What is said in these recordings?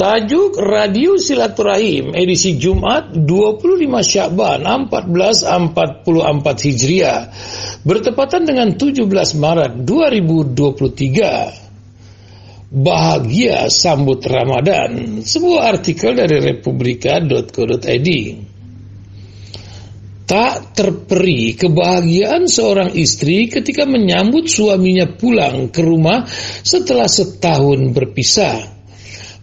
Tajuk Radio Silaturahim edisi Jumat 25 Syakban 1444 Hijriah bertepatan dengan 17 Maret 2023. Bahagia sambut Ramadan, sebuah artikel dari republika.co.id. Tak terperi kebahagiaan seorang istri ketika menyambut suaminya pulang ke rumah setelah setahun berpisah.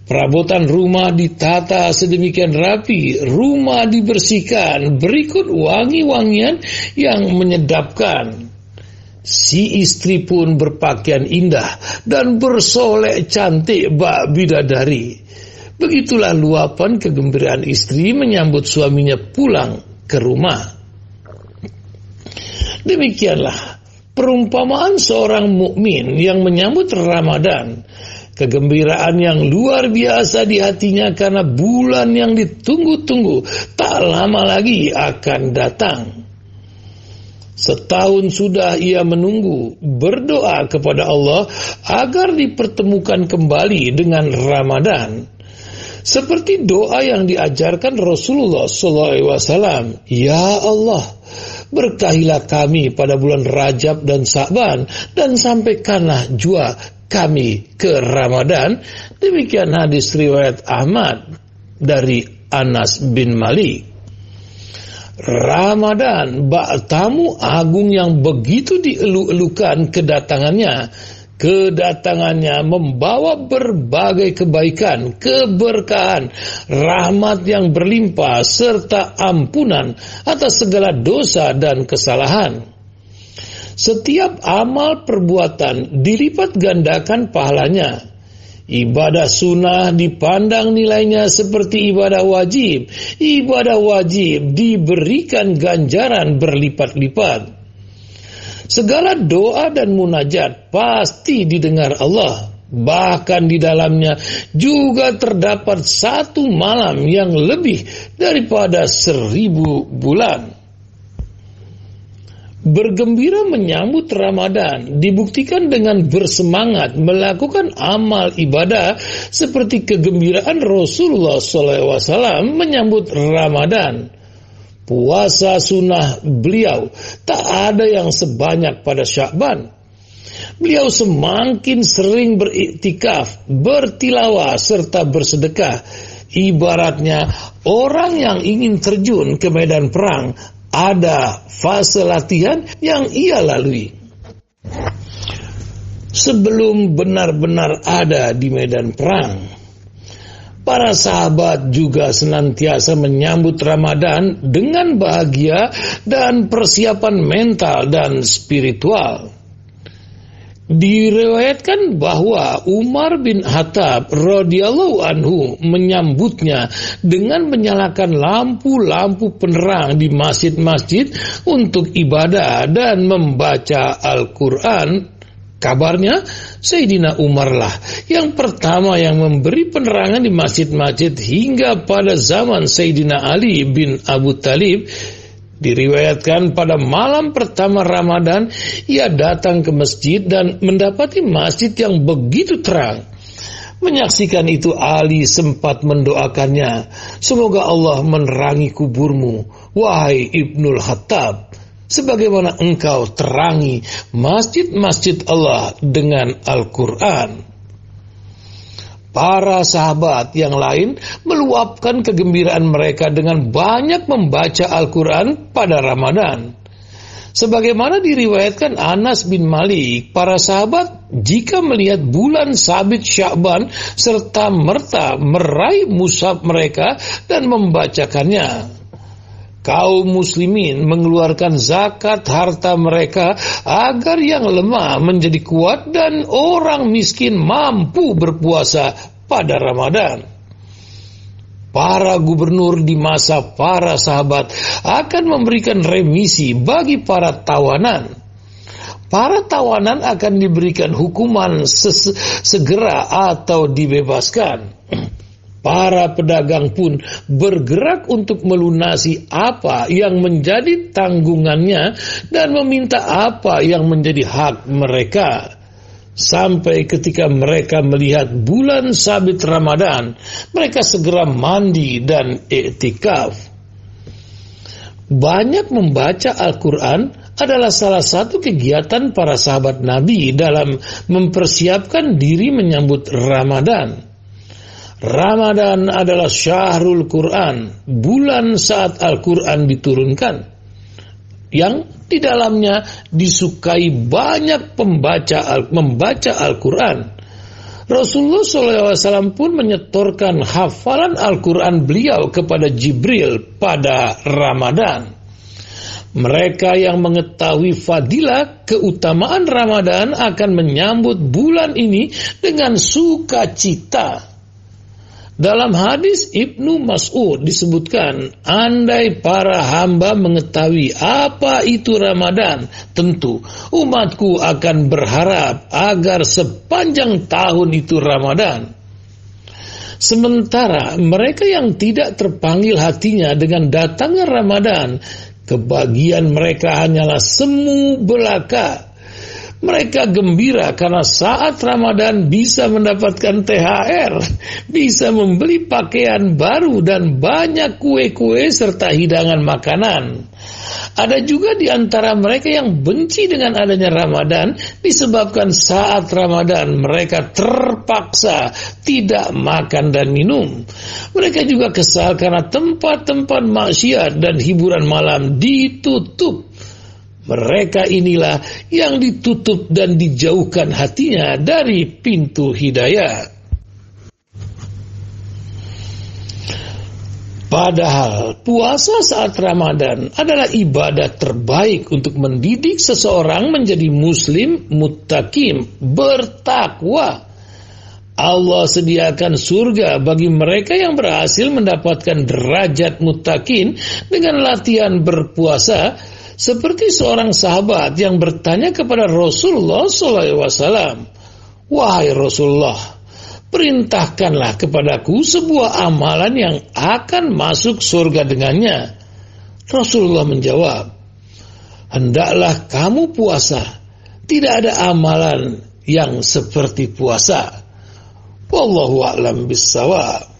Perabotan rumah ditata sedemikian rapi, rumah dibersihkan, berikut wangi-wangian yang menyedapkan. Si istri pun berpakaian indah dan bersolek cantik bak bidadari. Begitulah luapan kegembiraan istri menyambut suaminya pulang ke rumah. Demikianlah perumpamaan seorang mukmin yang menyambut Ramadan Kegembiraan yang luar biasa di hatinya karena bulan yang ditunggu-tunggu tak lama lagi akan datang. Setahun sudah ia menunggu, berdoa kepada Allah agar dipertemukan kembali dengan Ramadan. Seperti doa yang diajarkan Rasulullah SAW, Ya Allah, berkahilah kami pada bulan Rajab dan Sa'ban dan sampaikanlah jua kami ke Ramadan. Demikian hadis riwayat Ahmad dari Anas bin Malik. Ramadan, bak tamu agung yang begitu dielu-elukan kedatangannya. Kedatangannya membawa berbagai kebaikan, keberkahan, rahmat yang berlimpah, serta ampunan atas segala dosa dan kesalahan. Setiap amal perbuatan dilipat gandakan pahalanya. Ibadah sunnah dipandang nilainya seperti ibadah wajib. Ibadah wajib diberikan ganjaran berlipat-lipat. Segala doa dan munajat pasti didengar Allah. Bahkan di dalamnya juga terdapat satu malam yang lebih daripada seribu bulan. Bergembira menyambut Ramadan dibuktikan dengan bersemangat melakukan amal ibadah seperti kegembiraan Rasulullah SAW menyambut Ramadan. Puasa sunnah beliau tak ada yang sebanyak pada Syakban. Beliau semakin sering beriktikaf, bertilawah serta bersedekah. Ibaratnya orang yang ingin terjun ke medan perang ada fase latihan yang ia lalui. Sebelum benar-benar ada di medan perang, para sahabat juga senantiasa menyambut Ramadan dengan bahagia dan persiapan mental dan spiritual. Diriwayatkan bahwa Umar bin Khattab radhiyallahu anhu menyambutnya dengan menyalakan lampu-lampu penerang di masjid-masjid untuk ibadah dan membaca Al-Qur'an. Kabarnya Sayyidina Umar lah yang pertama yang memberi penerangan di masjid-masjid hingga pada zaman Sayyidina Ali bin Abu Talib Diriwayatkan pada malam pertama Ramadan, ia datang ke masjid dan mendapati masjid yang begitu terang. Menyaksikan itu Ali sempat mendoakannya, semoga Allah menerangi kuburmu, wahai Ibnul Khattab, sebagaimana engkau terangi masjid-masjid Allah dengan Al-Quran. Para sahabat yang lain meluapkan kegembiraan mereka dengan banyak membaca Al-Quran pada Ramadan. Sebagaimana diriwayatkan Anas bin Malik, para sahabat jika melihat bulan sabit Syakban serta merta meraih musab mereka dan membacakannya kaum muslimin mengeluarkan zakat harta mereka agar yang lemah menjadi kuat dan orang miskin mampu berpuasa pada Ramadan. Para gubernur di masa para sahabat akan memberikan remisi bagi para tawanan. Para tawanan akan diberikan hukuman segera atau dibebaskan. Para pedagang pun bergerak untuk melunasi apa yang menjadi tanggungannya dan meminta apa yang menjadi hak mereka. Sampai ketika mereka melihat bulan sabit Ramadan, mereka segera mandi dan iktikaf. Banyak membaca Al-Quran adalah salah satu kegiatan para sahabat Nabi dalam mempersiapkan diri menyambut Ramadan. Ramadan adalah syahrul Quran, bulan saat Al-Quran diturunkan, yang di dalamnya disukai banyak pembaca membaca Al-Quran. Rasulullah SAW pun menyetorkan hafalan Al-Quran beliau kepada Jibril pada Ramadan. Mereka yang mengetahui fadilah keutamaan Ramadan akan menyambut bulan ini dengan sukacita. Dalam hadis Ibnu Mas'ud disebutkan, andai para hamba mengetahui apa itu Ramadan, tentu umatku akan berharap agar sepanjang tahun itu Ramadan. Sementara mereka yang tidak terpanggil hatinya dengan datangnya Ramadan Kebahagiaan mereka hanyalah semu belaka. Mereka gembira karena saat Ramadan bisa mendapatkan THR, bisa membeli pakaian baru dan banyak kue-kue serta hidangan makanan. Ada juga di antara mereka yang benci dengan adanya Ramadan disebabkan saat Ramadan mereka terpaksa tidak makan dan minum. Mereka juga kesal karena tempat-tempat maksiat dan hiburan malam ditutup. Mereka inilah yang ditutup dan dijauhkan hatinya dari pintu hidayah. Padahal puasa saat Ramadan adalah ibadah terbaik untuk mendidik seseorang menjadi muslim muttaqim, bertakwa. Allah sediakan surga bagi mereka yang berhasil mendapatkan derajat muttaqin dengan latihan berpuasa seperti seorang sahabat yang bertanya kepada Rasulullah SAW, Wahai Rasulullah, perintahkanlah kepadaku sebuah amalan yang akan masuk surga dengannya. Rasulullah menjawab, hendaklah kamu puasa. Tidak ada amalan yang seperti puasa. Wallahu a'lam bissawab.